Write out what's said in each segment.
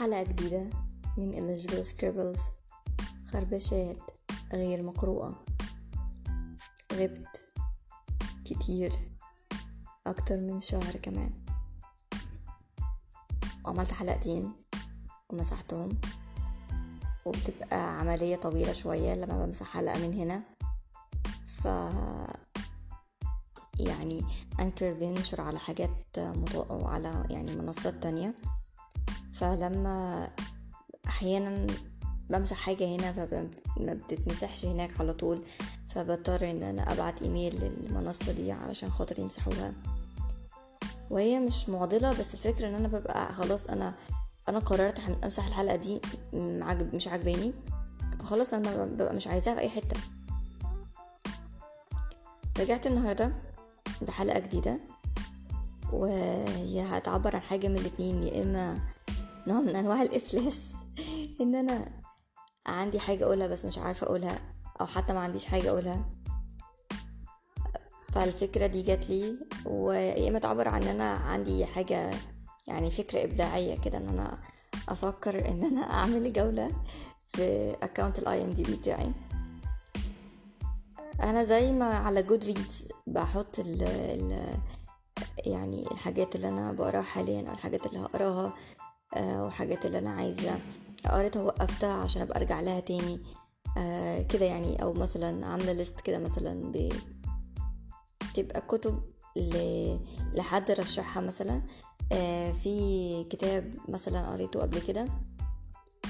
حلقة جديدة من Eligible Scribbles خربشات غير مقروءة. غبت كتير. أكتر من شهر كمان. وعملت حلقتين ومسحتهم. وبتبقى عملية طويلة شوية لما بمسح حلقة من هنا. ف يعني أنكر بينشر على حاجات مط... على يعني منصات تانية. فلما أحيانا بمسح حاجة هنا فما بتتمسحش هناك على طول فبضطر إن أنا أبعت إيميل للمنصة دي علشان خاطر يمسحوها. وهي مش معضلة بس الفكرة إن أنا ببقى خلاص أنا أنا قررت أمسح الحلقة دي مش عجباني فخلاص أنا ببقى مش عايزاها في أي حتة. رجعت النهاردة بحلقة جديدة وهي هتعبر عن حاجة من الاتنين يا إما نوع من أنواع الإفلاس. إن أنا عندي حاجة أقولها بس مش عارفة أقولها أو حتى ما عنديش حاجة أقولها. فالفكرة دي جات لي ويا إما تعبر عن إن أنا عندي حاجة يعني فكرة إبداعية كده إن أنا أفكر إن أنا أعمل جولة في account ال IMDb بتاعي. أنا زي ما على جود ريدز بحط ال يعني الحاجات اللي أنا بقراها حاليا أو الحاجات اللي هقراها. وحاجات اللي أنا عايزة. قريتها وقفتها عشان أبقى أرجع لها تاني. آه كده يعني. أو مثلا عاملة ليست كده مثلا ب تبقى كتب ل... لحد رشحها مثلا. آه في كتاب مثلا قريته قبل كده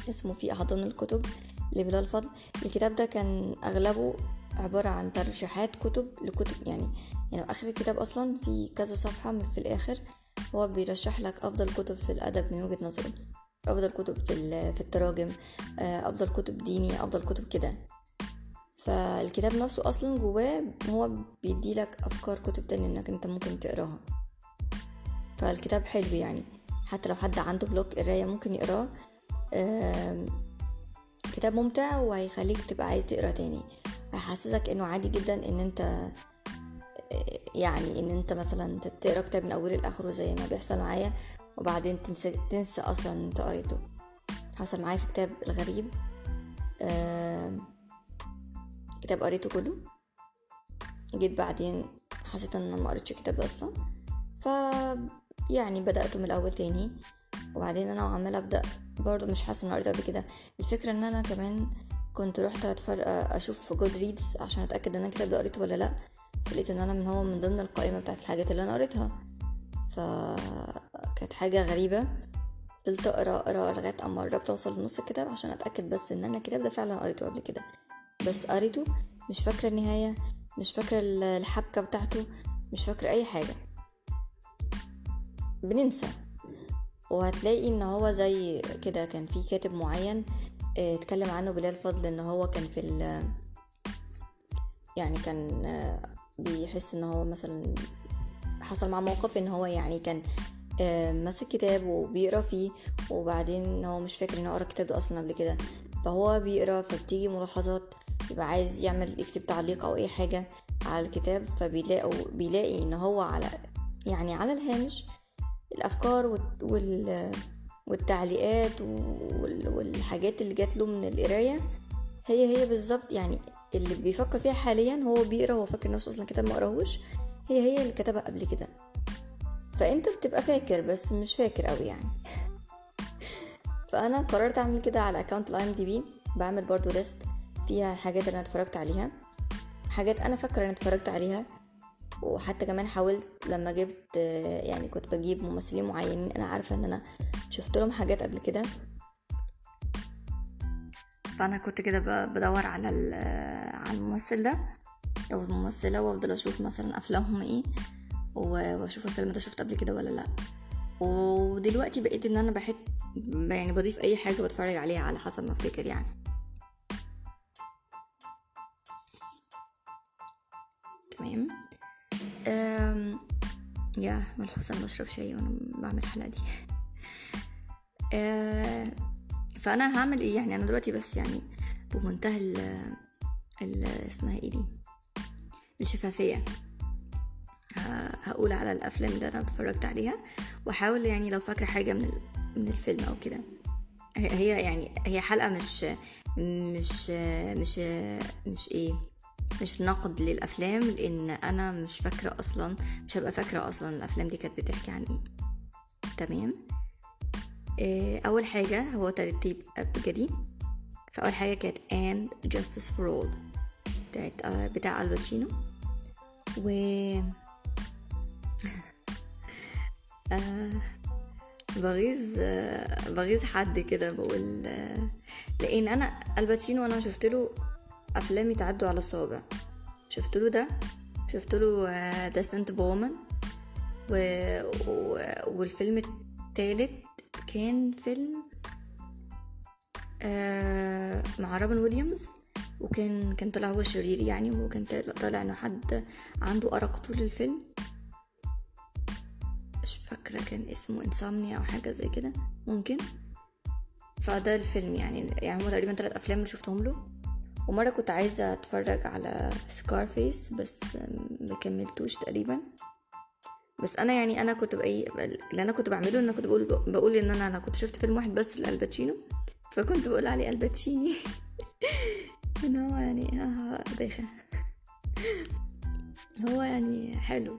اسمه في أحضان الكتب لبلال فضل الكتاب ده كان أغلبه عبارة عن ترشيحات كتب لكتب يعني يعني آخر الكتاب أصلا في كذا صفحة في الآخر. هو بيرشح لك أفضل كتب في الأدب من وجهة نظره أفضل كتب في في التراجم أفضل كتب ديني أفضل كتب كده. فالكتاب نفسه أصلا جواه هو بيدي لك أفكار كتب تانية إنك أنت ممكن تقراها. فالكتاب حلو يعني. حتى لو حد عنده بلوك قراية ممكن يقراه. كتاب ممتع وهيخليك تبقى عايز تقرأ تاني. هيحسسك إنه عادي جدا إن أنت يعني إن أنت مثلا تقرأ كتاب من أوله لآخره زي ما بيحصل معايا وبعدين تنسى, تنسى أصلا أنت قريته. حصل معايا في كتاب الغريب آه كتاب قريته كله. جيت بعدين حسيت إن ما قريتش الكتاب أصلا. ف يعني بدأته من الأول تاني. وبعدين أنا وعمالة أبدأ برضو مش حاسة ان قريته قبل كده. الفكرة إن أنا كمان كنت رحت أشوف في جود ريدز عشان أتأكد إن أنا الكتاب ده قريته ولا لأ. لقيت إن أنا من هو من ضمن القائمة بتاعت الحاجات اللي أنا قريتها. فكانت حاجة غريبة. فضلت أقرأ أقرأ لغاية أما قربت أوصل لنص الكتاب عشان أتأكد بس إن أنا الكتاب ده فعلا قريته قبل كده. بس قريته مش فاكرة النهاية مش فاكرة الحبكة بتاعته مش فاكرة أي حاجة. بننسى. وهتلاقي إن هو زي كده كان في كاتب معين اتكلم عنه بلال فضل إن هو كان في يعني كان بيحس إن هو مثلا حصل مع موقف إن هو يعني كان ماسك كتاب وبيقرأ فيه وبعدين هو مش فاكر إن هو قرأ الكتاب ده أصلا قبل كده. فهو بيقرأ فبتيجي ملاحظات يبقى عايز يعمل يكتب تعليق أو أي حاجة على الكتاب فبيلاقي بيلاقي إن هو على يعني على الهامش الأفكار وال والتعليقات والحاجات اللي جات له من القراية. هي هي بالظبط يعني اللي بيفكر فيها حاليا هو بيقرأ هو فاكر نفسه أصلا كتاب ما قرأهوش هي هي اللي كتبها قبل كده. فأنت بتبقى فاكر بس مش فاكر قوي يعني. فأنا قررت أعمل كده على account ال IMDb بعمل برضو list فيها الحاجات اللي أنا اتفرجت عليها حاجات أنا فاكرة إني اتفرجت عليها وحتى كمان حاولت لما جبت يعني كنت بجيب ممثلين معينين أنا عارفة إن أنا شفت لهم حاجات قبل كده. فانا كنت كده بدور على على الممثل ده. أو الممثلة وأفضل أشوف مثلا أفلامهم إيه وأشوف الفيلم ده شفت قبل كده ولا لأ. ودلوقتي بقيت إن أنا بحب يعني بضيف أي حاجة بتفرج عليها على حسب ما أفتكر يعني. تمام. يا ملحوظة أنا بشرب شاي وأنا بعمل الحلقة دي. أه فأنا هعمل إيه يعني؟ أنا دلوقتي بس يعني بمنتهى ال ال اسمها إيه دي؟ الشفافية. هقول على الأفلام اللي أنا اتفرجت عليها وأحاول يعني لو فاكرة حاجة من من الفيلم أو كده. هي يعني هي حلقة مش مش مش مش إيه؟ مش نقد للأفلام لأن أنا مش فاكرة أصلا مش هبقى فاكرة أصلا الأفلام دي كانت بتحكي عن إيه. تمام؟ آه، أول حاجة هو ترتيب ابجدي فأول حاجة كانت and justice for all بتاعت آه، بتاع الباتشينو و آه بغيظ آه بغيظ حد كده بقول لأن أنا الباتشينو أنا شفت له افلام يتعدوا على الصوابع شفت له ده شفت له The Scent of a Woman. و... والفيلم التالت كان فيلم آه مع روبن ويليامز وكان كان طلع هو شرير يعني وكان طالع إنه حد عنده أرق طول الفيلم. مش فاكرة كان اسمه Insomnia أو حاجة زي كده ممكن. فده الفيلم يعني يعني هما تقريبا تلات أفلام اللي شفتهم له. ومرة كنت عايزة أتفرج على Scarface بس مكملتوش تقريبا. بس أنا يعني أنا كنت بأي اللي أنا كنت بعمله إن أنا كنت بقول بقول إن أنا أنا كنت شفت فيلم واحد بس لألباتشينو. فكنت بقول عليه ألباتشيني. إن هو يعني آه باخة هو يعني حلو.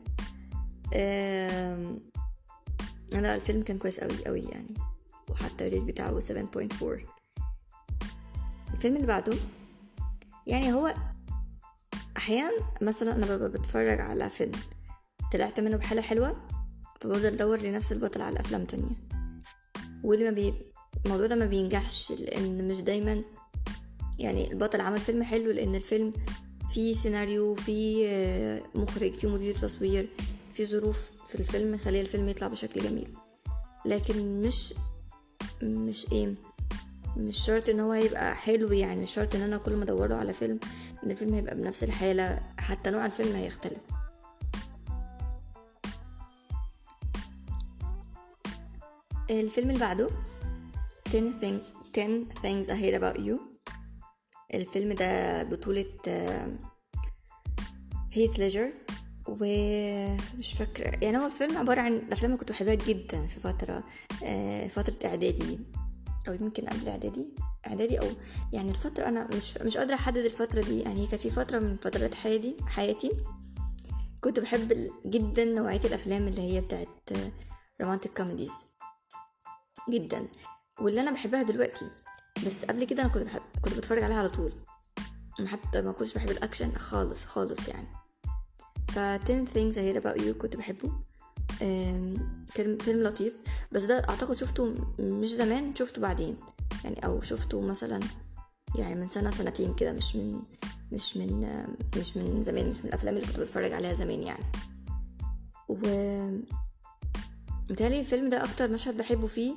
لا الفيلم كان كويس قوي قوي يعني. وحتى الريت بتاعه 7.4 الفيلم اللي بعده يعني هو أحيانا مثلا أنا ببقى بتفرج على فيلم. طلعت منه بحالة حلوة فبفضل أدور لنفس البطل على أفلام تانية. واللي ما بي الموضوع ده ما بينجحش لأن مش دايما يعني البطل عمل فيلم حلو لأن الفيلم فيه سيناريو فيه مخرج فيه مدير تصوير في ظروف في الفيلم خليه الفيلم يطلع بشكل جميل. لكن مش مش إيه مش شرط إن هو يبقى حلو يعني مش شرط إن أنا كل ما أدوره على فيلم إن الفيلم هيبقى بنفس الحالة حتى نوع الفيلم هيختلف. الفيلم اللي بعده 10 things, 10 things I hate about you. الفيلم ده بطولة هيث ليجر ومش فاكرة يعني هو الفيلم عبارة عن الأفلام اللي كنت بحبها جدا في فترة فترة إعدادي أو يمكن قبل إعدادي إعدادي أو يعني الفترة أنا مش مش قادرة أحدد الفترة دي. يعني كانت في فترة من فترات حياتي حياتي كنت بحب جدا نوعية الأفلام اللي هي بتاعت romantic comedies جدا واللي أنا بحبها دلوقتي بس قبل كده أنا كنت بحب كنت بتفرج عليها على طول. حتى ما كنتش بحب الأكشن خالص خالص يعني. ف 10 things I hate about you كنت بحبه. كان فيلم لطيف. بس ده أعتقد شفته مش زمان شفته بعدين. يعني أو شفته مثلا يعني من سنة سنتين كده مش من مش من مش من زمان مش من الأفلام اللي كنت بتفرج عليها زمان يعني. و متهيألي الفيلم ده أكتر مشهد بحبه فيه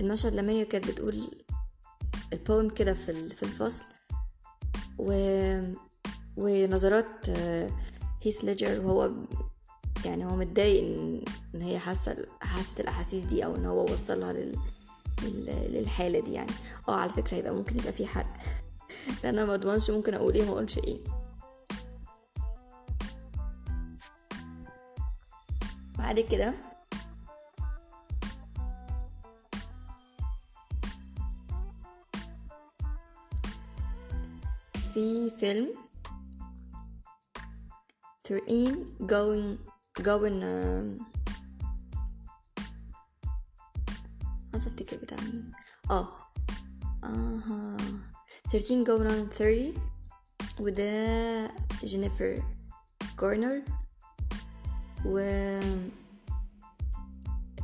المشهد لما هي كانت بتقول البوم كده في في الفصل و ونظرات هيث ليجر وهو يعني هو متضايق ان هي حاسة حاسة الأحاسيس دي أو إن هو وصلها لل... للحالة دي يعني. آه على فكرة يبقى ممكن يبقى في حرق. لأن أنا ما أضمنش ممكن أقول إيه ما أقولش إيه. بعد كده في فيلم 13 going going um, عايزة أفتكر بتاع مين. آه آها. 13 going on 30 وده جينيفر كورنر و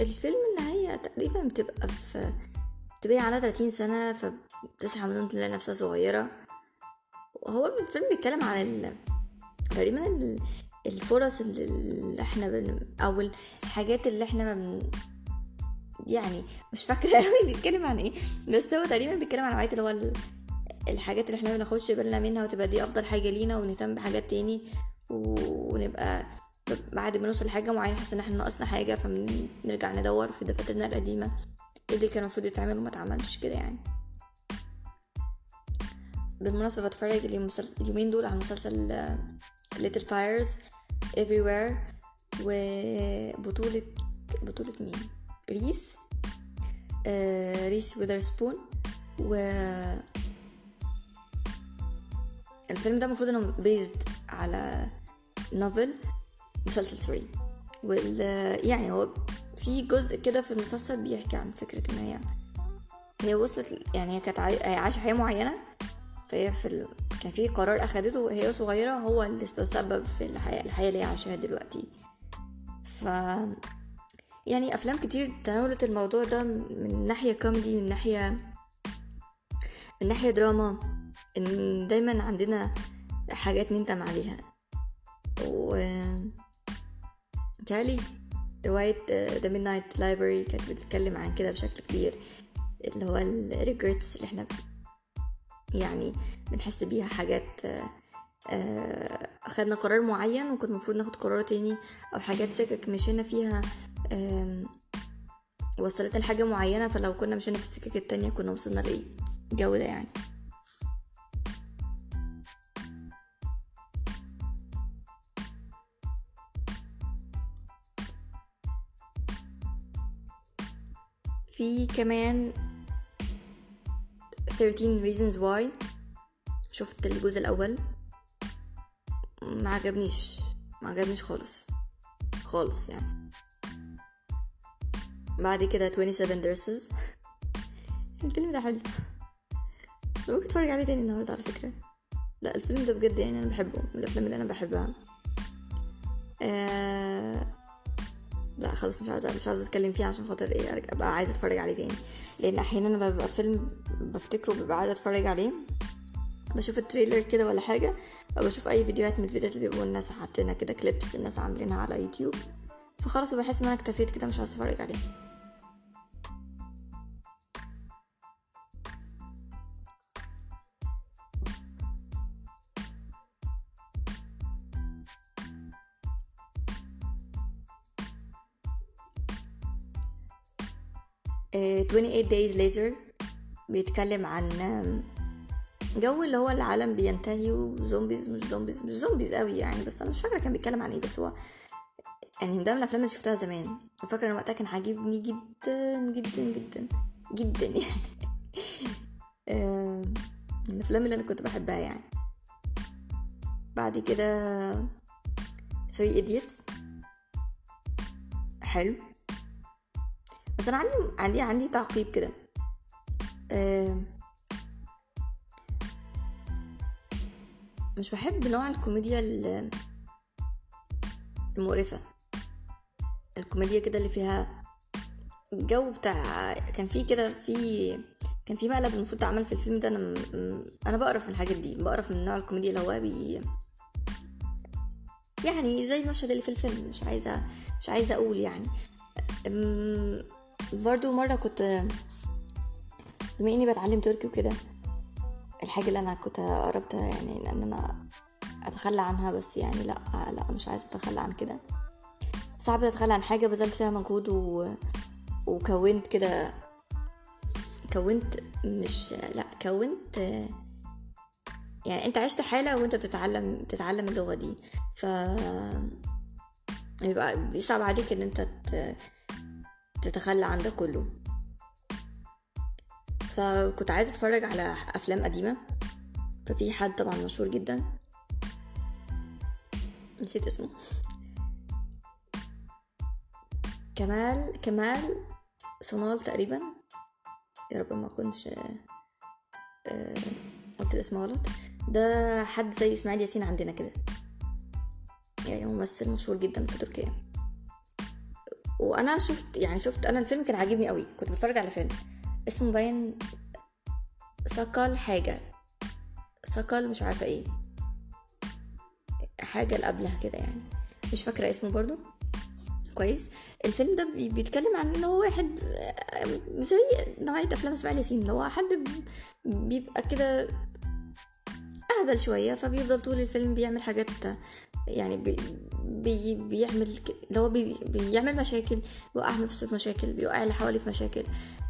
الفيلم النهاية تقريبا بتبقى في بتبقى على 30 سنة فبتصحى من تلاقي نفسها صغيرة. هو الفيلم بيتكلم عن ال... تقريبا الفرص اللي إحنا بن... أو الحاجات اللي إحنا بن... يعني مش فاكرة قوي بيتكلم عن إيه بس هو تقريبا بيتكلم عن نوعية اللي هو ال... الحاجات اللي إحنا بناخدش بالنا منها وتبقى دي أفضل حاجة لينا ونهتم بحاجات تاني. ونبقى بعد ما نوصل لحاجة معينة نحس إن إحنا ناقصنا حاجة فنرجع ندور في دفاترنا القديمة إيه اللي كان المفروض يتعمل وما اتعملش كده يعني بالمناسبة بتفرج اليومين دول على مسلسل Little Fires Everywhere وبطولة بطولة مين؟ ريس آه ريس ويذرسبون و الفيلم ده المفروض إنه based على novel مسلسل سوري وال يعني هو في جزء كده في المسلسل بيحكي عن فكرة إن هي هي وصلت يعني هي كانت عايشة حياة معينة فهي في. كان في قرار أخدته وهي صغيرة هو اللي تسبب في الحياة, الحياة اللي هي عايشاها دلوقتي ف يعني أفلام كتير تناولت الموضوع ده من ناحية كوميدي من ناحية من ناحية دراما إن دايما عندنا حاجات نندم عليها و تالي رواية The Midnight Library كانت بتتكلم عن كده بشكل كبير اللي هو ال regrets اللي إحنا يعني بنحس بيها حاجات أخدنا قرار معين وكنت المفروض ناخد قرار تاني أو حاجات سكك مشينا فيها وصلتنا لحاجة معينة فلو كنا مشينا في السكك التانية كنا وصلنا لإيه الجو ده يعني. في كمان 13 reasons why. شفت الجزء الأول. ما عجبنيش. ما عجبنيش خالص. خالص يعني. بعد كده 27 dresses الفيلم ده حلو. ممكن تتفرج عليه تاني النهارده على فكرة. لا الفيلم ده بجد يعني أنا بحبه. من الأفلام اللي أنا بحبها. آه لا خلاص مش عايزه مش عايزة أتكلم فيه عشان خاطر إيه أبقى عايزة أتفرج عليه تاني. لأن أحيانا ببقى فيلم بفتكره ببقى عايزة أتفرج عليه بشوف ال trailer كده ولا حاجة أو بشوف أي فيديوهات من الفيديوهات اللي بيبقوا الناس حاطينها كده clips الناس عاملينها على يوتيوب. فخلاص بحس إن أنا اكتفيت كده مش عايزة أتفرج عليه. 28 days later بيتكلم عن جو اللي هو العالم بينتهي و zombies مش zombies مش zombies قوي يعني بس أنا مش فاكرة كان بيتكلم عن إيه بس هو يعني ده من الأفلام اللي شفتها زمان. وفاكره إن وقتها كان عاجبني جدا جدا جدا جدا يعني. من الأفلام اللي أنا كنت بحبها يعني. بعد كده 3 idiots. حلو. بس أنا عندي عندي عندي تعقيب كده. مش بحب نوع الكوميديا المقرفة. الكوميديا كده اللي فيها الجو بتاع كان في كده في كان في مقلب المفروض تعمل في الفيلم ده. أنا أنا بقرف من الحاجات دي. بقرف من نوع الكوميديا اللي هو بي يعني زي المشهد اللي في الفيلم. مش عايزه مش عايزة أقول يعني. برضو مرة كنت بما إني بتعلم تركي وكده الحاجة اللي أنا كنت قربت يعني إن أنا أتخلى عنها بس يعني لأ لأ مش عايزة أتخلى عن كده. صعب أتخلى عن حاجة بذلت فيها مجهود و... وكونت كده كونت مش لأ كونت يعني أنت عشت حالة وأنت بتتعلم بتتعلم اللغة دي. ف يبقى بيصعب عليك إن أنت ت... تتخلى عن ده كله. فكنت عايزة أتفرج على أفلام قديمة. ففي حد طبعا مشهور جدا. نسيت اسمه. كمال كمال صنال تقريبا. يا رب ما كنتش قلت الاسم غلط. ده حد زي إسماعيل ياسين عندنا كده. يعني ممثل مشهور جدا في تركيا. وأنا شفت يعني شفت أنا الفيلم كان عاجبني قوي كنت بتفرج على فيلم اسمه باين سكال حاجة سكال مش عارفة إيه حاجة اللي قبلها كده يعني مش فاكرة اسمه برضو كويس. الفيلم ده بيتكلم عن إن هو واحد زي نوعية أفلام إسماعيل ياسين اللي هو حد بيبقى كده أهبل شوية فبيفضل طول الفيلم بيعمل حاجات يعني بي بي بيعمل اللي هو بي بيعمل مشاكل بيوقع نفسه في مشاكل بيوقع اللي حواليه في مشاكل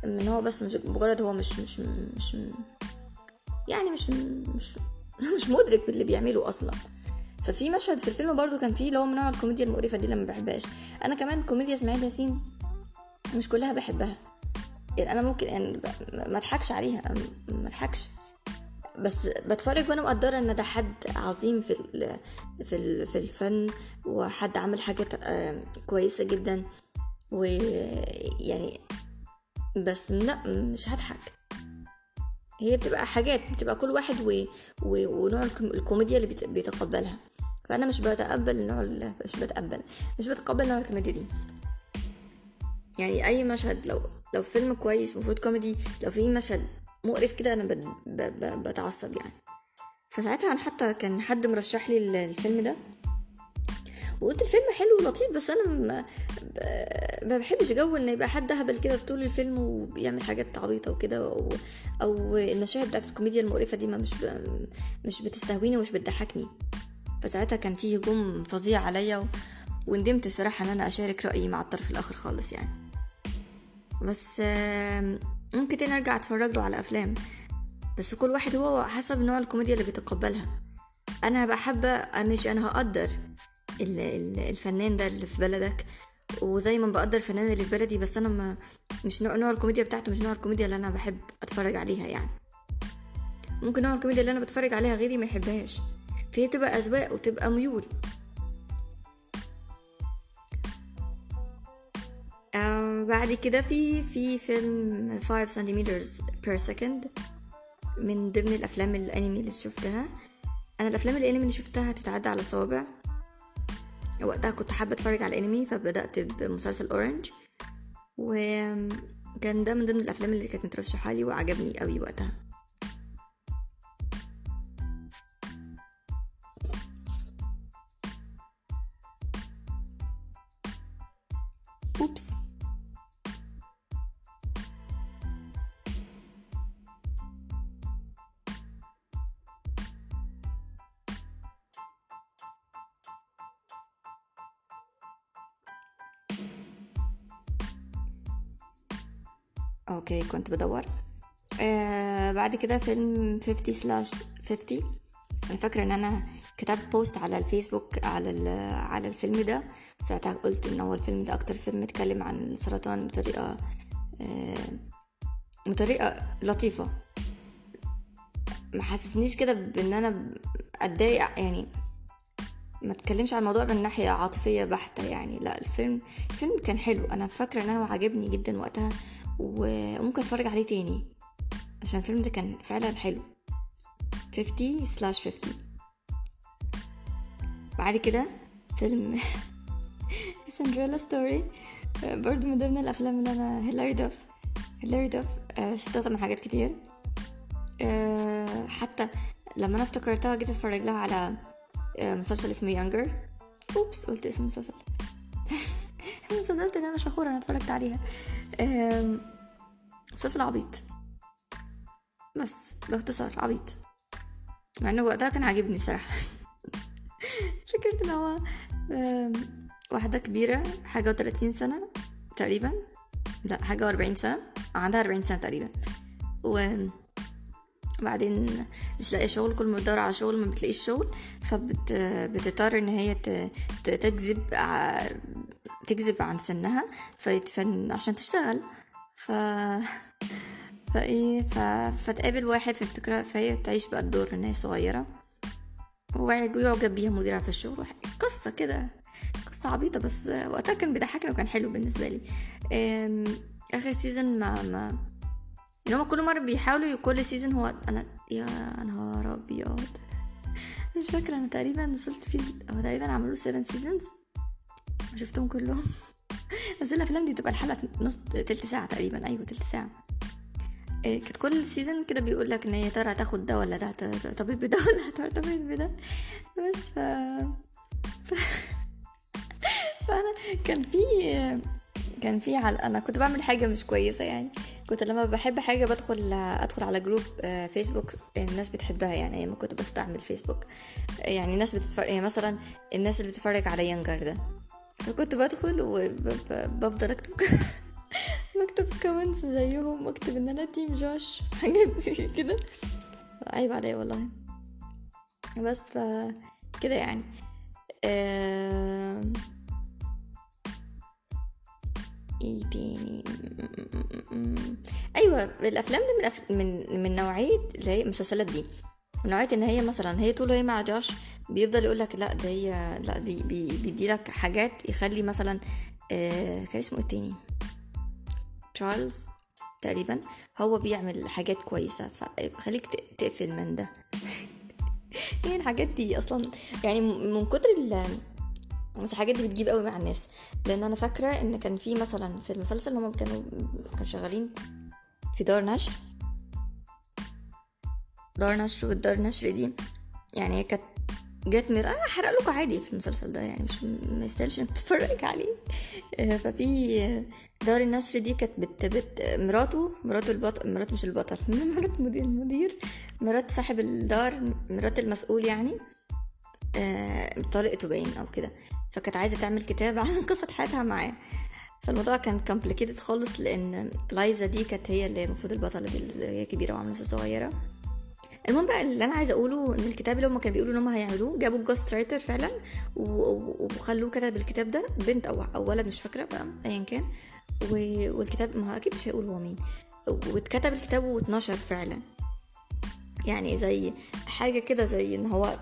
إن هو بس مش مجرد هو مش مش مش يعني مش مش مش مدرك باللي بيعمله أصلا. ففي مشهد في الفيلم برضو كان فيه اللي هو من نوع الكوميديا المقرفة دي اللي ما بحبهاش. أنا كمان كوميديا إسماعيل ياسين مش كلها بحبها. يعني أنا ممكن يعني ما أضحكش عليها ما أضحكش. بس بتفرج وأنا مقدرة ان ده حد عظيم في في في الفن وحد عمل حاجات كويسة جدا ويعني بس لا مش هضحك. هي بتبقى حاجات بتبقى كل واحد و... و... ونوع الكوميديا اللي بيتقبلها. فأنا مش بتقبل نوع مش بتقبل مش بتقبل نوع الكوميديا دي. يعني أي مشهد لو لو فيلم كويس المفروض كوميدي لو في مشهد مقرف كده أنا. بتعصب يعني فساعتها أنا حتى كان حد مرشح لي الفيلم ده وقلت الفيلم حلو ولطيف بس أنا ما, بحبش جو إن يبقى حد هبل كده طول الفيلم وبيعمل حاجات عبيطة وكده أو, أو المشاهد بتاعت الكوميديا المقرفة دي ما مش. مش بتستهويني ومش بتضحكني فساعتها كان فيه هجوم فظيع عليا. وندمت الصراحه إن أنا أشارك رأيي مع الطرف الآخر خالص يعني بس ممكن تاني أرجع أتفرج له على أفلام. بس كل واحد هو حسب نوع الكوميديا اللي بيتقبلها. أنا بحب مش أنا هقدر الفنان ده اللي في بلدك وزي ما بقدر الفنان اللي في بلدي بس أنا ما مش نوع نوع الكوميديا بتاعته مش نوع الكوميديا اللي أنا بحب أتفرج عليها يعني. ممكن نوع الكوميديا اللي أنا بتفرج عليها غيري ما يحبهاش. فهي بتبقى أذواق وتبقى ميول. بعد كده في في فيلم 5 centimeters per second من ضمن الأفلام الأنمي اللي شفتها. أنا الأفلام الأنمي اللي شفتها تتعدى على الصوابع وقتها كنت حابة أتفرج على الأنمي فبدأت بمسلسل Orange وكان ده من ضمن الأفلام اللي كانت مترشحة لي وعجبني قوي وقتها. Oops. Okay كنت بدور. آه بعد كده فيلم 50 slash 50 أنا فاكرة إن أنا كتبت post على الفيسبوك على على الفيلم ده. ساعتها قلت إن هو الفيلم ده أكتر فيلم اتكلم عن السرطان بطريقة آه بطريقة لطيفة. ما حسسنيش كده بإن أنا أتضايق يعني ما اتكلمش عن الموضوع من ناحية عاطفية بحتة يعني. لا الفيلم الفيلم كان حلو. أنا فاكرة إن أنا عجبني جدا وقتها وممكن اتفرج عليه تاني عشان الفيلم ده كان فعلا حلو. 50 slash 50 بعد كده فيلم Cinderella Story برضو من ضمن الأفلام اللي أنا هيلاري دوف هيلاري دوف شفتها طبعا حاجات كتير. حتى لما أنا افتكرتها جيت أتفرج لها على مسلسل اسمه Younger oops قلت اسم المسلسل. المسلسلات اللي أنا مش فخورة أنا اتفرجت عليها. مسلسل عبيط. بس باختصار عبيط. مع إنه وقتها كان عاجبني بصراحة. فكرت إن هو واحدة كبيرة حاجة وثلاثين سنة تقريبا. لا حاجة وأربعين سنة. عندها أربعين سنة تقريبا. و بعدين مش لاقية شغل كل ما بتدور على شغل ما بتلاقيش شغل. فبتضطر إن هي تكذب تكذب عن سنها فتدفن عشان تشتغل. ف فايه ف... فتقابل واحد فيفتكرها فهي تعيش بقى الدور إن هي صغيرة. ويعجب بيها مديرها في الشغل. قصة كده قصة عبيطة بس وقتها كان بيضحكني وكان حلو بالنسبة لي. آخر season ما ما ان هما كل مرة بيحاولوا كل season هو أنا يا نهار أبيض. مش فاكرة أنا تقريبا وصلت فيه هو تقريبا عملوا 7 seasons شفتهم كلهم. بس الأفلام دي بتبقى الحلقة نص تلت ساعة تقريبا. أيوه تلت ساعة. إيه كانت كل season كده بيقول لك إن هي ترى هتاخد ده ولا ده هترتبط بده ولا هترتبط بده. بس ف... ف... فأنا كان في كان في على أنا كنت بعمل حاجة مش كويسة يعني. كنت لما بحب حاجة بدخل أدخل على group فيسبوك الناس بتحبها يعني. أيام كنت بستعمل فيسبوك يعني الناس بتتفرج يعني مثلا الناس اللي بتتفرج على Younger ده. فكنت بدخل وبفضل أكتب. بكتب comments زيهم واكتب إن أنا team Josh حاجات كده. عيب عليا والله. بس ف كده يعني. آه... إيه تاني؟ أيوه الأفلام دي من أف... من من نوعية هي المسلسلات دي. من نوعيه إن هي مثلا هي طول هي مع Josh بيفضل يقول لك لا ده هي لا بي... بي... بيدي لك حاجات يخلي مثلا آه... كان اسمه إيه التاني؟ تشارلز تقريبا هو بيعمل حاجات كويسة فخليك تقفل من ده. يعني الحاجات دي أصلا يعني من كتر ال بس الحاجات دي بتجيب قوي مع الناس. لأن أنا فاكرة إن كان في مثلا في المسلسل هم كانوا كانوا شغالين في دار نشر دار نشر والدار نشر دي يعني كانت جت مر أنا هحرق لكم عادي في المسلسل ده. يعني مش ما يستاهلش انك تتفرج عليه. آه، ففي آه، دار النشر دي كانت بت, بت مراته مراته البطل مرات مش البطل مرات مدير المدير مرات صاحب الدار مرات المسؤول يعني. آه، طلقته باين أو كده. فكانت عايزة تعمل كتاب عن قصة حياتها معاه. فالموضوع كان complicated خالص لأن Liza دي كانت هي اللي المفروض البطلة دي اللي هي كبيرة وعاملة نفسها صغيرة. المهم بقى اللي أنا عايزة أقوله إن الكتاب اللي هم كانوا بيقولوا إن هم هيعملوه جابوا ال ghost writer فعلا وخلوه كتب الكتاب ده بنت أو أو ولد مش فاكرة بقى ايا كان والكتاب ما أكيد مش هيقول هو مين. واتكتب الكتاب واتنشر فعلا. يعني زي حاجة كده زي إن هو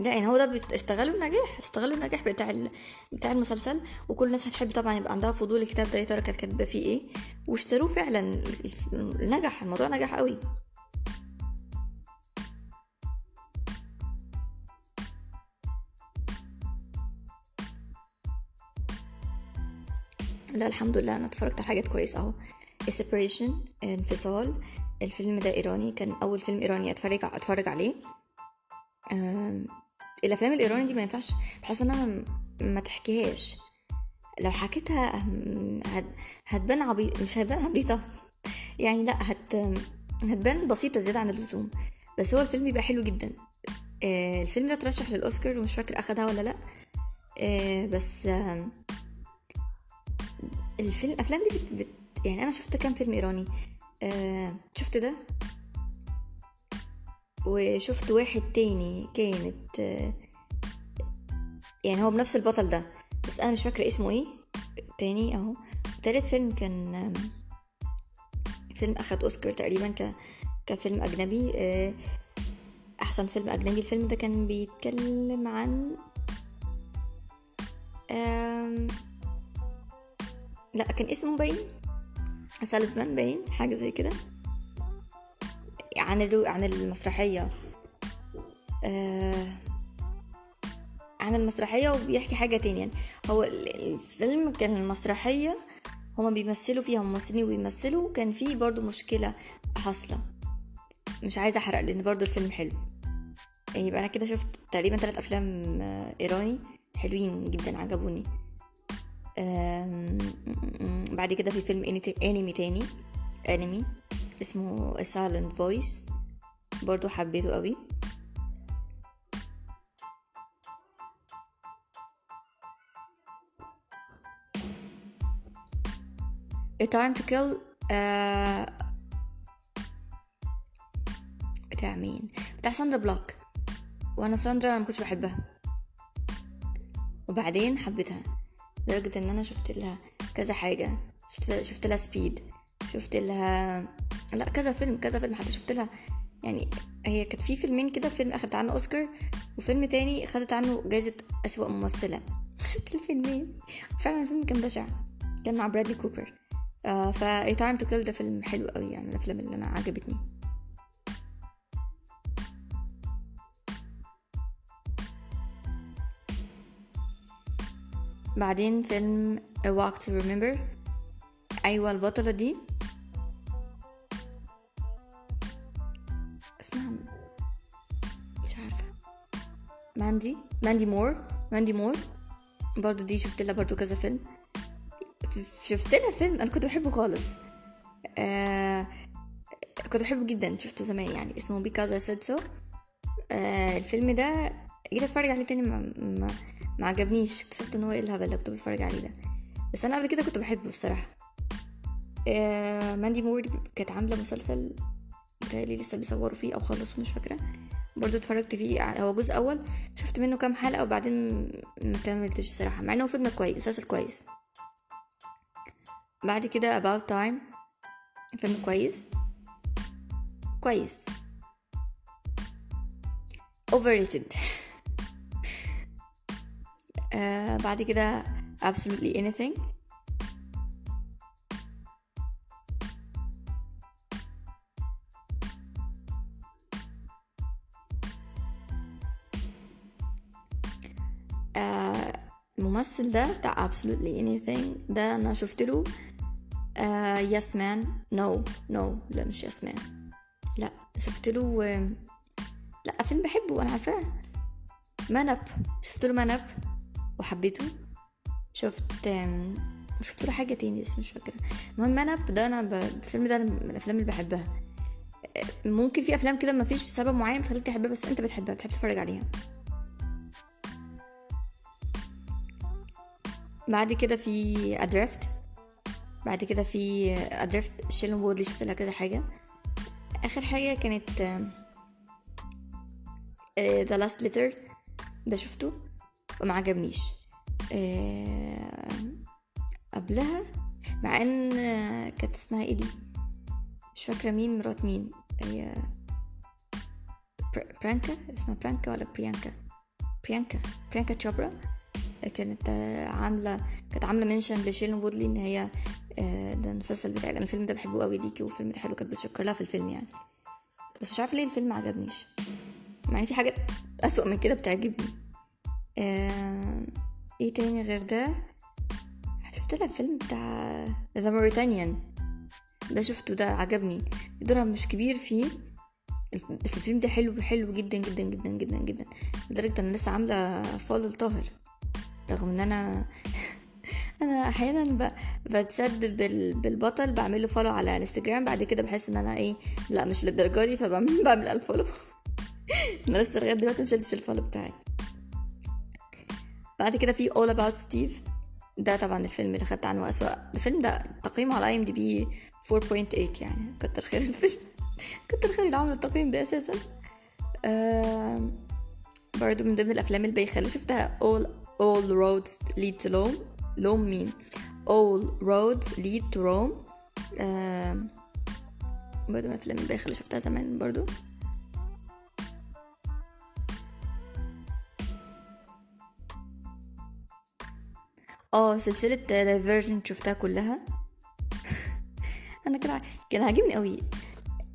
يعني هو ده استغلوا النجاح استغلوا النجاح بتاع ال... بتاع المسلسل. وكل الناس هتحب طبعا يبقى عندها فضول الكتاب ده يا ترى كانت كاتبه فيه إيه؟ واشتروه فعلا نجح الموضوع نجح قوي. لا الحمد لله أنا اتفرجت على حاجات كويسة أهو. Separation انفصال. الفيلم ده إيراني كان أول فيلم إيراني أتفرج أتفرج عليه. الأفلام الإيراني دي ما ينفعش بحس إنها ما- تحكيهاش. لو حكيتها هتبان عبيط مش هتبان عبيطة. يعني لا هت هتبان بسيطة زيادة عن اللزوم. بس هو الفيلم بيبقى حلو جدا. آه، الفيلم ده اترشح للأوسكار ومش فاكر أخدها ولا لأ. آه، بس الفيلم الأفلام دي بت... بت... يعني أنا شفت كام فيلم إيراني. آه، شفت ده؟ وشفت واحد تاني كانت آه، يعني هو بنفس البطل ده بس أنا مش فاكرة اسمه إيه. تاني أهو. تالت فيلم كان فيلم أخد أوسكار تقريبا ك كفيلم أجنبي. آه، أحسن فيلم أجنبي. الفيلم ده كان بيتكلم عن آم، لا كان اسمه باين. سالزمان باين حاجة زي كده. عن الرو... عن المسرحية. آه، عن المسرحية وبيحكي حاجة تانية. يعني هو ال- الفيلم كان المسرحية هما بيمثلوا فيها ممثلين وبيمثلوا كان فيه برضو مشكلة حاصلة. مش عايزة أحرق لأن برضو الفيلم حلو. يبقى أنا كده شفت تقريبا ثلاث أفلام آه، إيراني حلوين جدا عجبوني. بعد كده في فيلم أنمي تاني أنمي اسمه Silent Voice برضو حبيته قوي. A Time to Kill آه بتاع مين؟ بتاع ساندرا بلوك. وأنا ساندرا أنا مكنتش بحبها. وبعدين حبيتها. لدرجة إن أنا شفت لها كذا حاجة. شفت, شفت لها Speed شفت لها لأ كذا فيلم كذا فيلم. حتى شفت لها يعني هي كانت في فيلمين كده. فيلم أخدت عنه أوسكار وفيلم تاني خدت عنه جايزة أسوأ ممثلة. شفت الفيلمين. فعلا الفيلم كان بشع. كان مع برادلي كوبر آه فا Time to Kill ده فيلم حلو قوي يعني من الأفلام اللي أنا عجبتني. بعدين فيلم A Walk to Remember. أيوة البطلة دي. اسمها مش عارفة. ماندي ماندي مور ماندي مور. برضو دي شفت لها برضو كذا فيلم شفت لها فيلم أنا كنت بحبه خالص. آه كنت بحبه جدا شفته زمان يعني. اسمه Because I Said So. آه الفيلم ده جيت أتفرج عليه تاني ما, ما, ما عجبنيش اكتشفت إن هو إيه الهبل اللي كنت بتفرج عليه ده. بس أنا قبل كده كنت بحبه الصراحه آه ماندي مور كانت عاملة مسلسل متهيألي لسه بيصوروا فيه أو خلصوا مش فاكرة. برضو اتفرجت فيه هو جزء أول شفت منه كام حلقة وبعدين ما كملتش الصراحه مع إنه فيلم كويس مسلسل كويس. بعد كده about time فيلم كويس. كويس. Overrated. آه بعد كده absolutely anything. آه الممثل ده بتاع absolutely anything ده أنا شفت له آه Yes Man no no لا مش Yes Man لا شفت له لا فيلم بحبه أنا عارفاه. Man Up شفت له Man Up وحبيته. شفت شفت له حاجة تاني بس مش فاكرة. المهم Man Up ده أنا. الفيلم ده من الأفلام اللي بحبها. آه، ممكن في أفلام كده مفيش سبب معين بتخليك تحبها بس أنت بتحبها بتحب تتفرج عليها. بعد كده في Adrift. بعد كده في Adrift شيلن وودلي شفت لها كذا حاجة. آخر حاجة كانت The Last Letter ده شفته. وما عجبنيش. آه، قبلها مع إن كانت اسمها إيه دي مش فاكرة مين مرات مين. هي بر- برانكا؟ اسمها برانكا ولا بريانكا؟ بريانكا. بريانكا تشوبرا. كانت عاملة كانت عاملة mention لشيلن وودلي إن هي آه، ده المسلسل بتاعي أنا الفيلم ده بحبه قوي ليكي والفيلم ده حلو كانت بتشكر لها في الفيلم يعني. بس مش عارفة ليه الفيلم ما عجبنيش. إن في حاجات أسوأ من كده بتعجبني. إيه تاني غير ده؟ شفت لها فيلم بتاع The Mauritanian ده شفته ده عجبني. دورها مش كبير فيه بس الفيلم ده حلو حلو جدا جدا جدا جدا جدا. لدرجة أنا لسه عاملة follow لطاهر رغم إن أنا أنا أحيانا. بتشد بال... بالبطل بعمله follow على انستجرام بعد كده بحس إن أنا إيه لا مش للدرجة دي فبعمل بعمل ال follow أنا لسه لغاية دلوقتي مشلتش ال follow بتاعي. بعد كده في All About Steve. ده طبعا الفيلم اللي خدت عنه أسوأ. الفيلم ده تقييمه على IMDb 4.8 يعني. كتر خير الفيلم. كتر خير اللي عملوا التقييم ده أساسا. آم، برضو من ضمن الأفلام البايخه اللي شفتها All All Roads Lead to Rome. Rome مين All Roads Lead to Rome. آم، برضو من الأفلام البايخه اللي شفتها زمان برضو. آه سلسلة Divergent شفتها كلها. أنا كان كان عاجبني قوي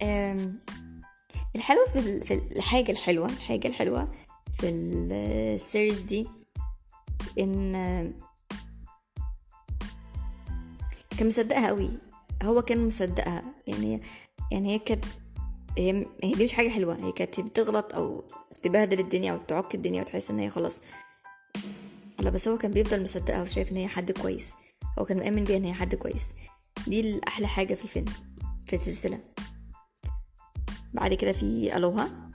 أم، الحلو في في الحاجة الحلوة الحاجة الحلوة في ال series دي إن كان مصدقها قوي هو كان مصدقها. يعني يعني هي كانت هي هي دي مش حاجة حلوة. هي كانت بتغلط أو تبهدل الدنيا أو تعك الدنيا وتحس إن هي خلاص لا بس هو كان بيفضل مصدقها وشايف إن هي حد كويس. هو كان مؤمن بيها إن هي حد كويس. دي الأحلى حاجة في الفيلم في السلسلة. بعد كده في ألوها.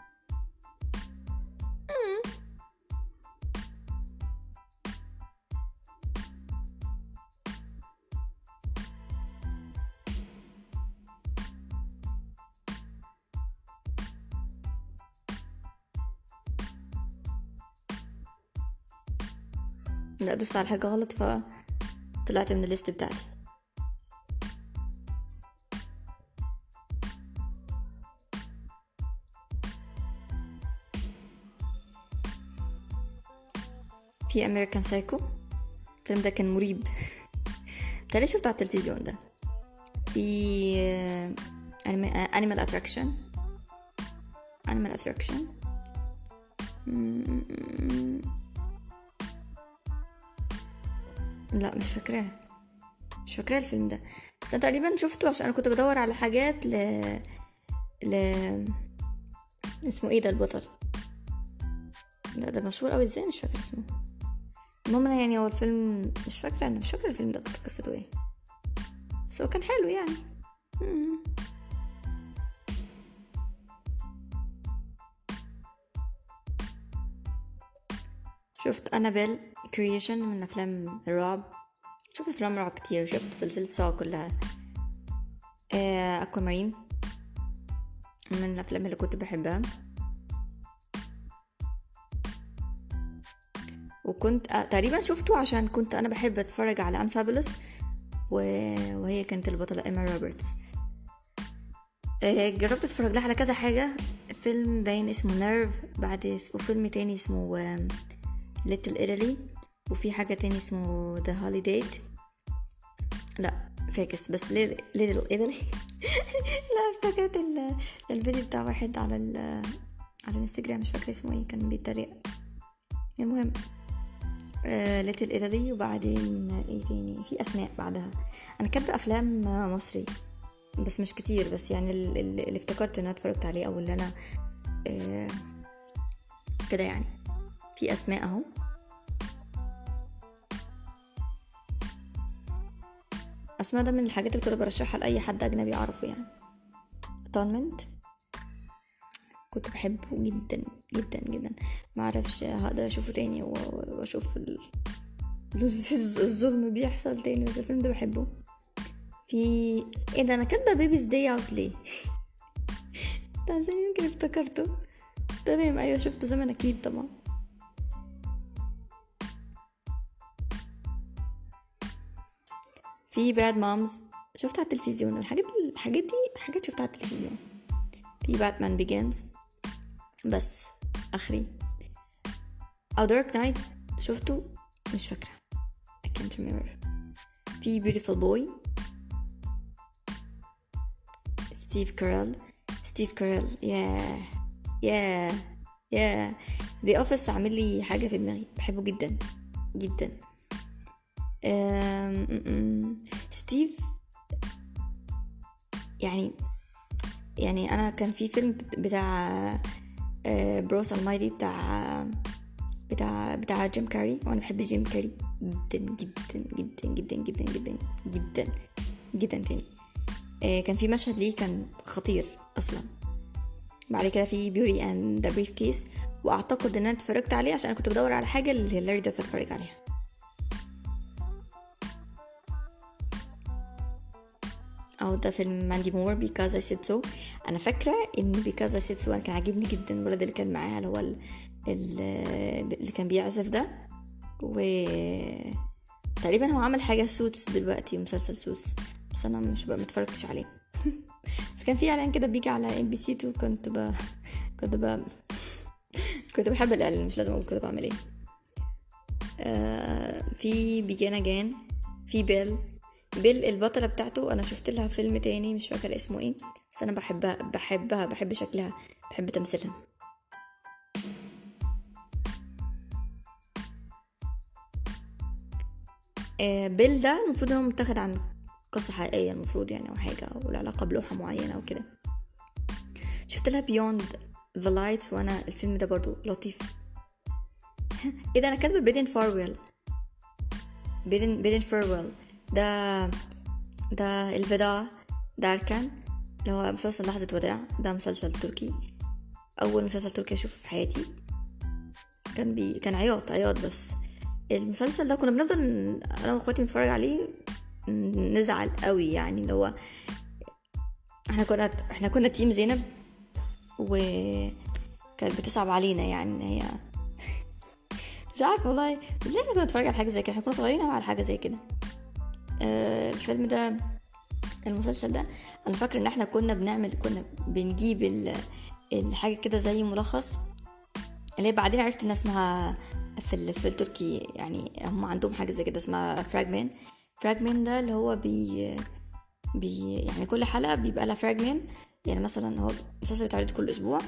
لا دوست على حاجة غلط فطلعت من ال list بتاعتي. في American Psycho الفيلم ده كان مريب. Tully شفته على التلفزيون ده؟ في Animal Attraction Animal Attraction لا مش فاكراه. مش فاكراه الفيلم ده. بس أنا تقريبا شفته عشان أنا كنت بدور على حاجات ل ل اسمه إيه ده البطل. لا ده مشهور قوي إزاي؟ مش فاكرة اسمه. المهم أنا يعني هو الفيلم مش فاكرة أنا مش فاكرة الفيلم ده كانت قصته إيه. بس هو كان حلو يعني. شفت Annabelle؟ Creation من أفلام الرعب شفت أفلام رعب كتير شفت سلسلة Saw كلها. آه، Aquamarine. من الأفلام اللي كنت بحبها. وكنت آه، تقريبا شفته عشان كنت أنا بحب أتفرج على Unfabulous و... وهي كانت البطلة إيما روبرتس. آه، جربت أتفرج لها على كذا حاجة. فيلم باين اسمه Nerve بعد وفيلم تاني اسمه Little Italy وفي حاجة تاني اسمه The Holiday لا فاكس. بس Little Italy لا افتكرت الفيديو بتاع واحد على ال على الانستجرام مش فاكرة اسمه إيه كان بيتريق. المهم Little Italy وبعدين إيه تاني؟ في أسماء بعدها. أنا كاتبة أفلام مصري بس مش كتير بس يعني اللي افتكرت ان أنا اتفرجت عليه أو اللي أنا آه كده يعني. في أسماء أهو. اسماء ده من الحاجات اللي كنت برشحها لأي حد أجنبي يعرفه يعني. اتونمنت كنت بحبه جدا جدا جدا. ما أعرفش هقدر أشوفه تاني وأشوف الظلم بيحصل تاني بس الفيلم ده بحبه. في إيه ده؟ أنا كاتبة Baby's Day Out ليه؟ ده عشان يمكن افتكرته. تمام أيوه شفته زمان أكيد طبعا. في Bad Moms شفتها على التلفزيون الحاجات الحاجات دي حاجات شفتها على التلفزيون. في Batman Begins بس آخري. أو Dark Knight شفته مش فاكرة. I can't remember. في beautiful boy. ستيف كارل ستيف كارل ياه ياه ياه The Office عامل لي حاجة في دماغي. بحبه جدا. جدا. ستيف يعني يعني أنا كان في فيلم بتاع Bruce Almighty بتاع بتاع بتاع جيم كاري وأنا بحب جيم كاري جدا جدا جدا جدا جدا جدا جدا جدا تاني. آه، كان في مشهد ليه كان خطير أصلا. بعد كده في Beauty and the Briefcase وأعتقد إن أنا اتفرجت عليه عشان أنا كنت بدور على حاجة اللي هيلاري داف اتفرج عليها. أو ده فيلم ماندي مور Because I Said So أنا فاكرة إن Because I Said So أنا كان عاجبني جدا الولد اللي كان معاها اللي هو اللي كان بيعزف ده. و تقريبا هو عمل حاجة Suits دلوقتي مسلسل Suits بس أنا مش بقى متفرجتش عليه. بس كان في إعلان كده بيجي على MBC 2 كنت ب... كنت ب... كنت بحب الإعلان مش لازم أقول كنت بعمل إيه. آه في Begin Again في Belle Belle البطلة بتاعته أنا شفت لها فيلم تاني مش فاكر اسمه إيه بس أنا بحبها بحبها بحب شكلها بحب تمثيلها. آه Belle ده المفروض هو متاخد عن قصة حقيقية المفروض يعني أو حاجة أو العلاقة بلوحة معينة أو كده. شفت لها Beyond the Light وأنا الفيلم ده برضو لطيف. إيه ده أنا كاتبة Bidding Farewell Bidding Bidding Farewell ده ده Elveda Derken اللي هو مسلسل لحظة وداع. ده مسلسل تركي. أول مسلسل تركي أشوفه في حياتي. كان بي كان عياط عياط بس. المسلسل ده كنا بنفضل أنا وأخواتي نتفرج عليه نزعل قوي يعني. اللي هو إحنا كنا إحنا كنا team زينب وكانت بتصعب علينا يعني. إن هي مش عارفة والله. إزاي كنا نتفرج على حاجة زي كده. إحنا كنا صغيرين على حاجة زي كده. الفيلم ده المسلسل ده أنا فاكرة إن إحنا كنا بنعمل كنا بنجيب الحاجة كده زي ملخص اللي بعدين عرفت ان اسمها في, في التركي يعني هم عندهم حاجة زي كده اسمها فراجمان فراجمنت ده اللي هو بي, بي يعني كل حلقة بيبقى لها fragment يعني مثلا هو مسلسل بيتعرض كل أسبوع.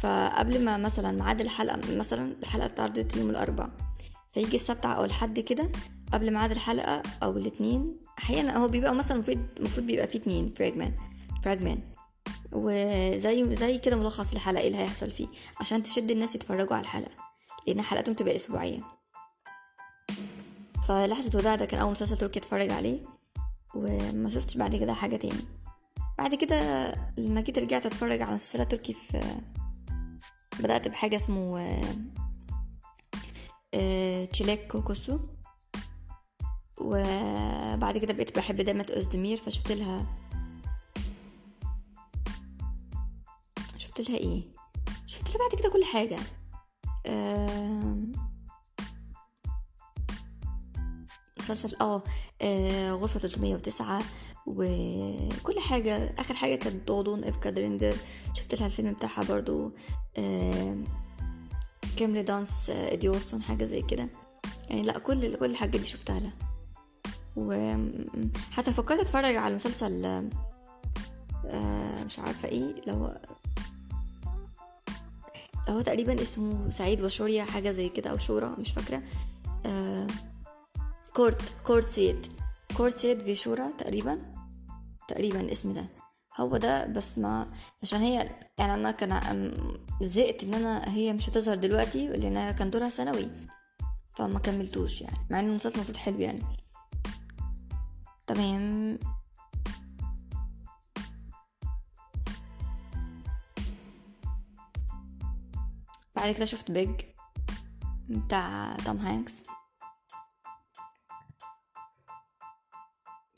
فقبل ما مثلا ميعاد الحلقة مثلا الحلقة اتعرضت يوم الأربعاء فيجي السبت أو الحد كده قبل ميعاد الحلقة أو الاتنين. أحيانا هو بيبقى مثلا المفروض المفروض بيبقى فيه اتنين fragment fragment وزي زي كده ملخص الحلقة إيه اللي هيحصل فيه عشان تشد الناس يتفرجوا على الحلقة لأن حلقاتهم تبقى أسبوعية. فلحظة وداع ده كان أول مسلسل تركي أتفرج عليه وما شفتش بعد كده حاجة تاني. بعد كده لما جيت رجعت أتفرج على مسلسلات تركي في بدأت بحاجة اسمه آه، تشيليك كوكوسو وبعد كده بقيت بحب دامة أوزدمير فشفت لها شفت لها إيه؟ شفت لها بعد كده كل حاجة. أه مسلسل آه آه، غرفة 309 وكل حاجة. آخر حاجة كانت Doğduğun Ev Kaderindir شفت لها الفيلم بتاعها برضو. آه، Kiminle Dans Ediyorsun حاجة زي كده. يعني لأ كل كل الحاجات دي شفتها لها. وحتى فكرت اتفرج على مسلسل آه، مش عارفة إيه لو هو تقريبا اسمه Seyit و Şura حاجة زي كده أو Şura مش فاكرة. آه Kurt Kurt Seyit. Kurt Seyit ve Şura تقريبا. تقريبا الاسم ده. هو ده بس ما عشان هي يعني أنا كان زهقت إن أنا هي مش هتظهر دلوقتي لأن كان دورها ثانوي. فما كملتوش يعني مع إن المسلسل المفروض حلو يعني. تمام. بعد كده شفت Big بتاع توم هانكس.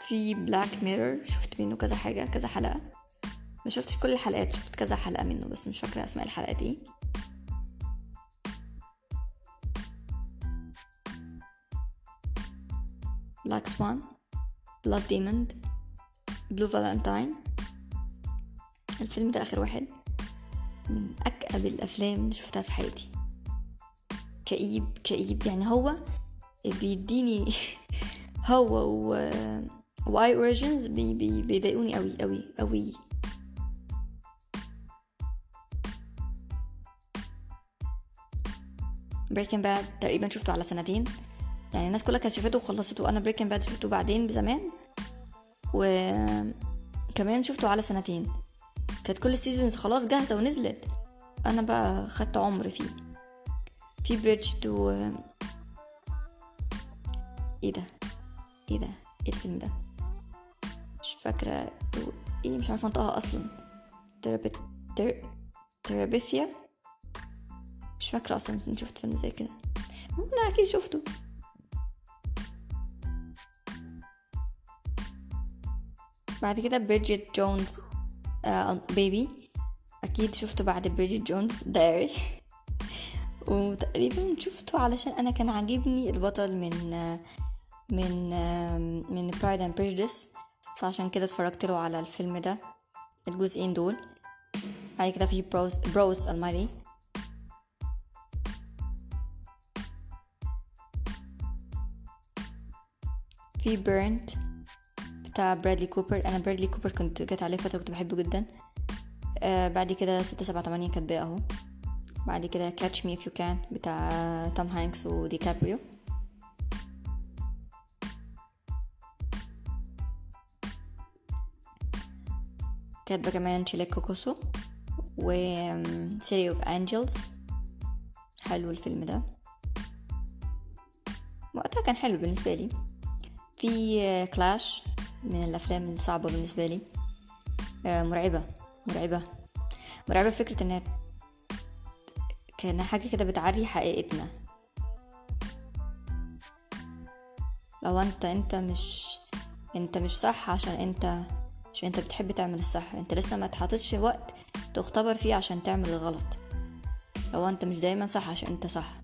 في Black Mirror شفت منه كذا حاجة كذا حلقة. ما شفتش كل الحلقات شفت كذا حلقة منه بس مش فاكرة أسماء الحلقات إيه Black Swan Blood Diamond Blue Valentine الفيلم ده آخر واحد. من أكأب الأفلام اللي شفتها في حياتي. كئيب كئيب. يعني هو بيديني هو و واي بي بيضايقوني قوي قوي قوي Breaking Bad تقريبا شفته على سنتين. يعني الناس كلها كانت شافته وخلصته أنا Breaking Bad شفته بعدين بزمان. وكمان شفته على سنتين. كانت كل ال seasons خلاص جاهزة ونزلت. أنا بقى خدت عمر فيه. في Bridge to إيه ده؟ إيه ده؟ إيه الفيلم ده؟ مش فاكرة to إيه مش عارفة انطقها أصلا. Terabit Ter... Terabithia مش فاكرة أصلا شفت فيلم زي كده. أنا أكيد شفته. بعد كده Bridget Jones Baby أكيد شفته بعد Bridget Jones Diary وتقريبا شفته علشان أنا كان عاجبني البطل من من من Pride and Prejudice فعشان كده اتفرجت له على الفيلم ده الجزئين دول. بعد كده في Bruce Bruce Almighty في Burnt بتاع برادلي كوبر. أنا برادلي كوبر كنت جت عليه فترة كنت بحبه جدا. آه بعد كده ستة سبعة تمانية كاتباه أهو. بعد كده Catch Me If You Can بتاع توم هانكس وديكابريو كاتبة كمان Çilek Kokusu و City of Angels حلو الفيلم ده. وقتها كان حلو بالنسبة لي. في كلاش من الأفلام الصعبة بالنسبة لي. مرعبة مرعبة. مرعبة فكرة إنها كان حاجة كده بتعري حقيقتنا. لو أنت أنت مش أنت مش صح عشان أنت عشان أنت بتحب تعمل الصح. أنت لسه ما تحطش وقت تختبر فيه عشان تعمل الغلط. لو أنت مش دايما صح عشان أنت صح.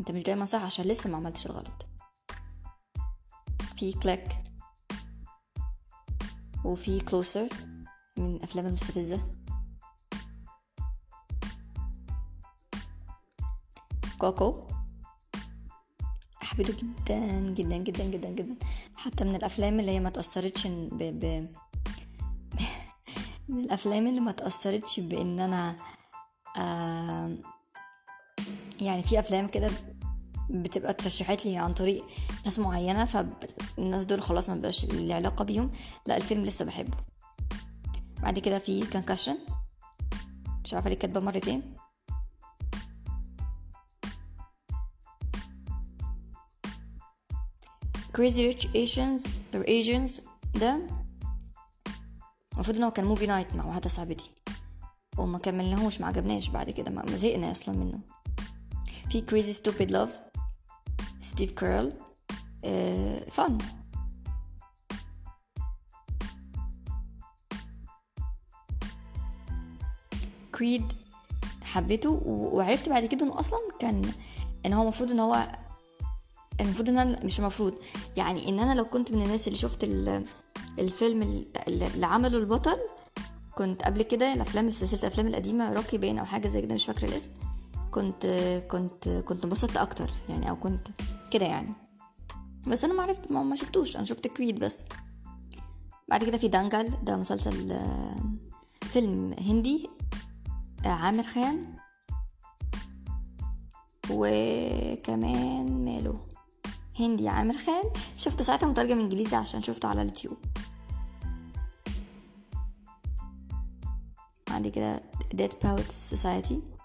أنت مش دايما صح عشان لسه ما عملتش الغلط. في كليك وفي كلوسر من الافلام المستفزة. كوكو احبده جدا جدا جدا جدا جدا. حتى من الأفلام اللي هي ما تأثرتش ب... ب... من الأفلام اللي ما تأثرتش بإن أنا آه يعني في أفلام كده بتبقى اترشحت لي عن طريق ناس معينة فالناس دول خلاص ما بقاش لي علاقة بيهم. لا الفيلم لسه بحبه. بعد كده في كونكشن مش عارفة ليه كاتبة مرتين. Crazy Rich Asians or Asians ده المفروض إن هو كان movie night مع واحدة صاحبتي. وما كملناهوش ما عجبناش. بعد كده ما زهقنا أصلا منه. في Crazy Stupid Love. ستيف كيرل في Creed حبيته وعرفت بعد كده إنه أصلا كان إن هو المفروض إن هو المفروض إن أنا مش المفروض يعني إن أنا لو كنت من الناس اللي شفت الفيلم اللي عمله البطل كنت قبل كده الأفلام سلسلة الأفلام القديمة Rocky باين أو حاجة زي كده مش فاكرة الاسم. كنت كنت كنت انبسطت أكتر يعني أو كنت كده يعني. بس أنا ما عرفت ما شفتوش. أنا شفت Creed بس. بعد كده في Dangal ده مسلسل فيلم هندي عامر خان. وكمان ماله؟ هندي عامر خان. شفته ساعتها مترجم إنجليزي عشان شفته على اليوتيوب. بعد كده Dead Poets Society.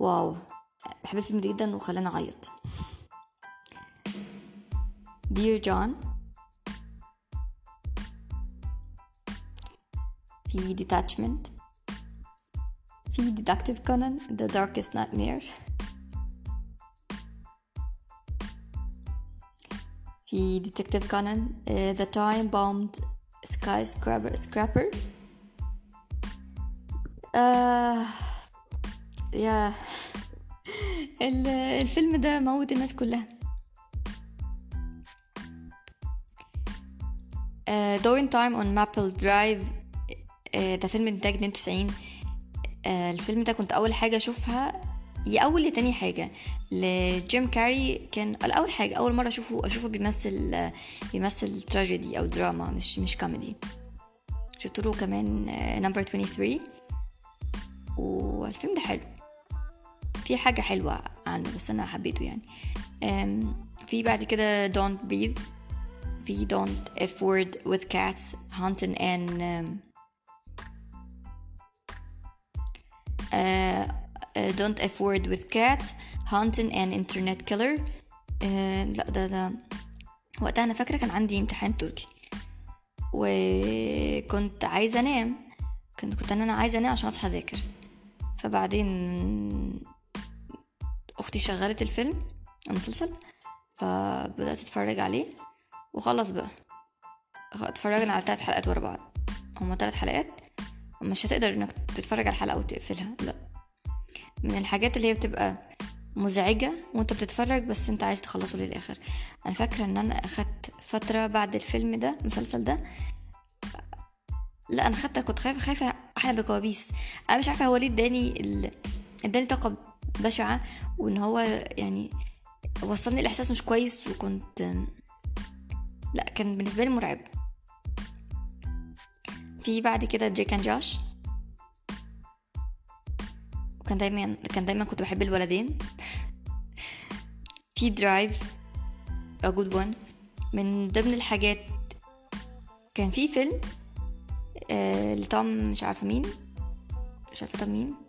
واو بحب الفيلم ده جدا وخلاني اعيط Dear John في Detachment في Detective Conan The Darkest Nightmare في Detective Conan uh, The Time Bombed Skyscraper Scrapper آه يا. الفيلم ده موت الناس كلها. Doing Time on Maple Drive ده فيلم انتاج 92 آه الفيلم ده كنت أول حاجة أشوفها يا أول يا تاني حاجة. لجيم كاري كان أول حاجة أول مرة أشوفه أشوفه بيمثل بيمثل تراجيدي أو دراما مش مش كوميدي شفت له كمان Number 23 والفيلم ده حلو. في حاجة حلوة عنه بس أنا حبيته يعني. في بعد كده Don't Breathe. في Don't F Word with Cats. Hunting and uh, Don't F Word with Cats. Hunting and Internet Killer. uh, لا ده ده. وقتها أنا فاكرة كان عندي امتحان تركي. وكنت عايزة أنام. كنت كنت أنا عايزة أنام عشان أصحى أذاكر. فبعدين أختي شغلت الفيلم المسلسل فبدأت أتفرج عليه وخلص بقى. اتفرجنا على ثلاث حلقات ورا بعض. هما ثلاث حلقات مش هتقدر إنك تتفرج على الحلقة وتقفلها لأ. من الحاجات اللي هي بتبقى مزعجة وأنت بتتفرج بس أنت عايز تخلصه للآخر. أنا فاكرة إن أنا أخدت فترة بعد الفيلم ده المسلسل ده. لأ أنا خدت كنت خايفة خايفة احلم بكوابيس أنا مش عارفة هو ليه اداني. اداني طاقة بشعة وإن هو يعني وصلني الإحساس مش كويس وكنت لا كان بالنسبة لي مرعب. في بعد كده Drake and Josh وكان دايما كان دايما كنت بحب الولدين. في Drive a good one. من ضمن الحاجات كان في فيلم آه لطعم مش عارفة مين مش عارفة طعم مين.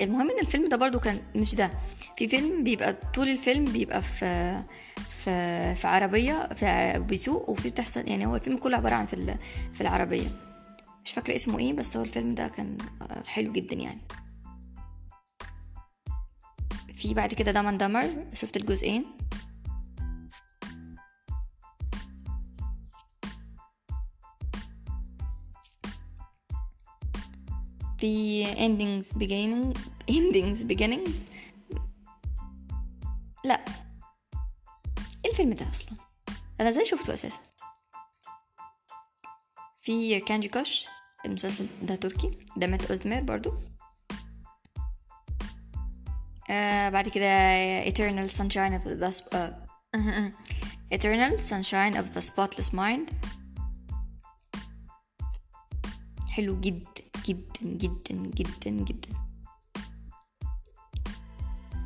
المهم إن الفيلم ده برضو كان مش ده. في فيلم بيبقى طول الفيلم بيبقى في في في عربية في بيسوق وفي بتحصل يعني هو الفيلم كله عبارة عن في في العربية. مش فاكرة اسمه إيه بس هو الفيلم ده كان حلو جدا يعني. في بعد كده دمن دمر شفت الجزئين؟ في endings beginning endings beginnings. لا. الفيلم ده أصلا. أنا إزاي شفته أساسا. في كانجي كوش المسلسل ده تركي ده مات أوزدمير برضو. آه بعد كده Eternal Sunshine of the uh, Eternal Sunshine of the Spotless Mind. حلو جدا. جدا جدا جدا جدا.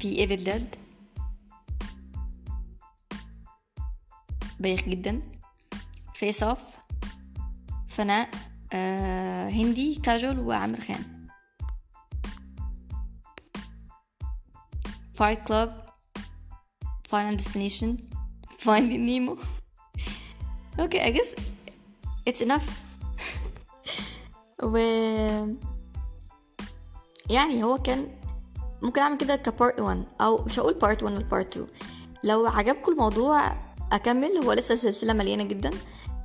في Evil Dead بايخ جدا. Face Off فناء آه هندي كاجول وعامر خان. Fight Club Final Destination Finding Nemo Okay I guess it's enough. و يعني هو كان ممكن أعمل كده ك part 1 أو مش هقول part 1 ولا part 2 لو عجبكم الموضوع أكمل هو لسه سلسلة مليانة جدا.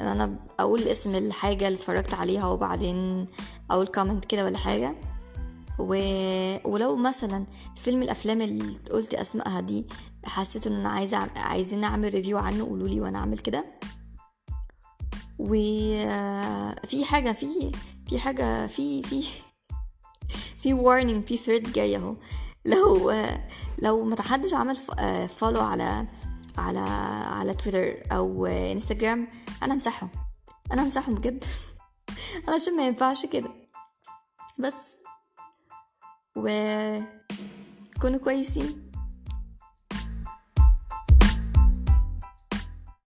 ان أنا أقول اسم الحاجة اللي اتفرجت عليها وبعدين أقول comment كده ولا حاجة. و... ولو مثلا فيلم الأفلام اللي قلت أسمائها دي حسيت إن أنا عايزة عايزين نعمل review عنه قولوا لي وأنا أعمل كده. وفي حاجة في في حاجة في في في warning في thread جاي أهو. لو لو ما حدش عمل follow على على على تويتر أو انستجرام أنا امسحهم أنا امسحهم بجد. علشان ما ينفعش كده. بس. و كونوا كويسين.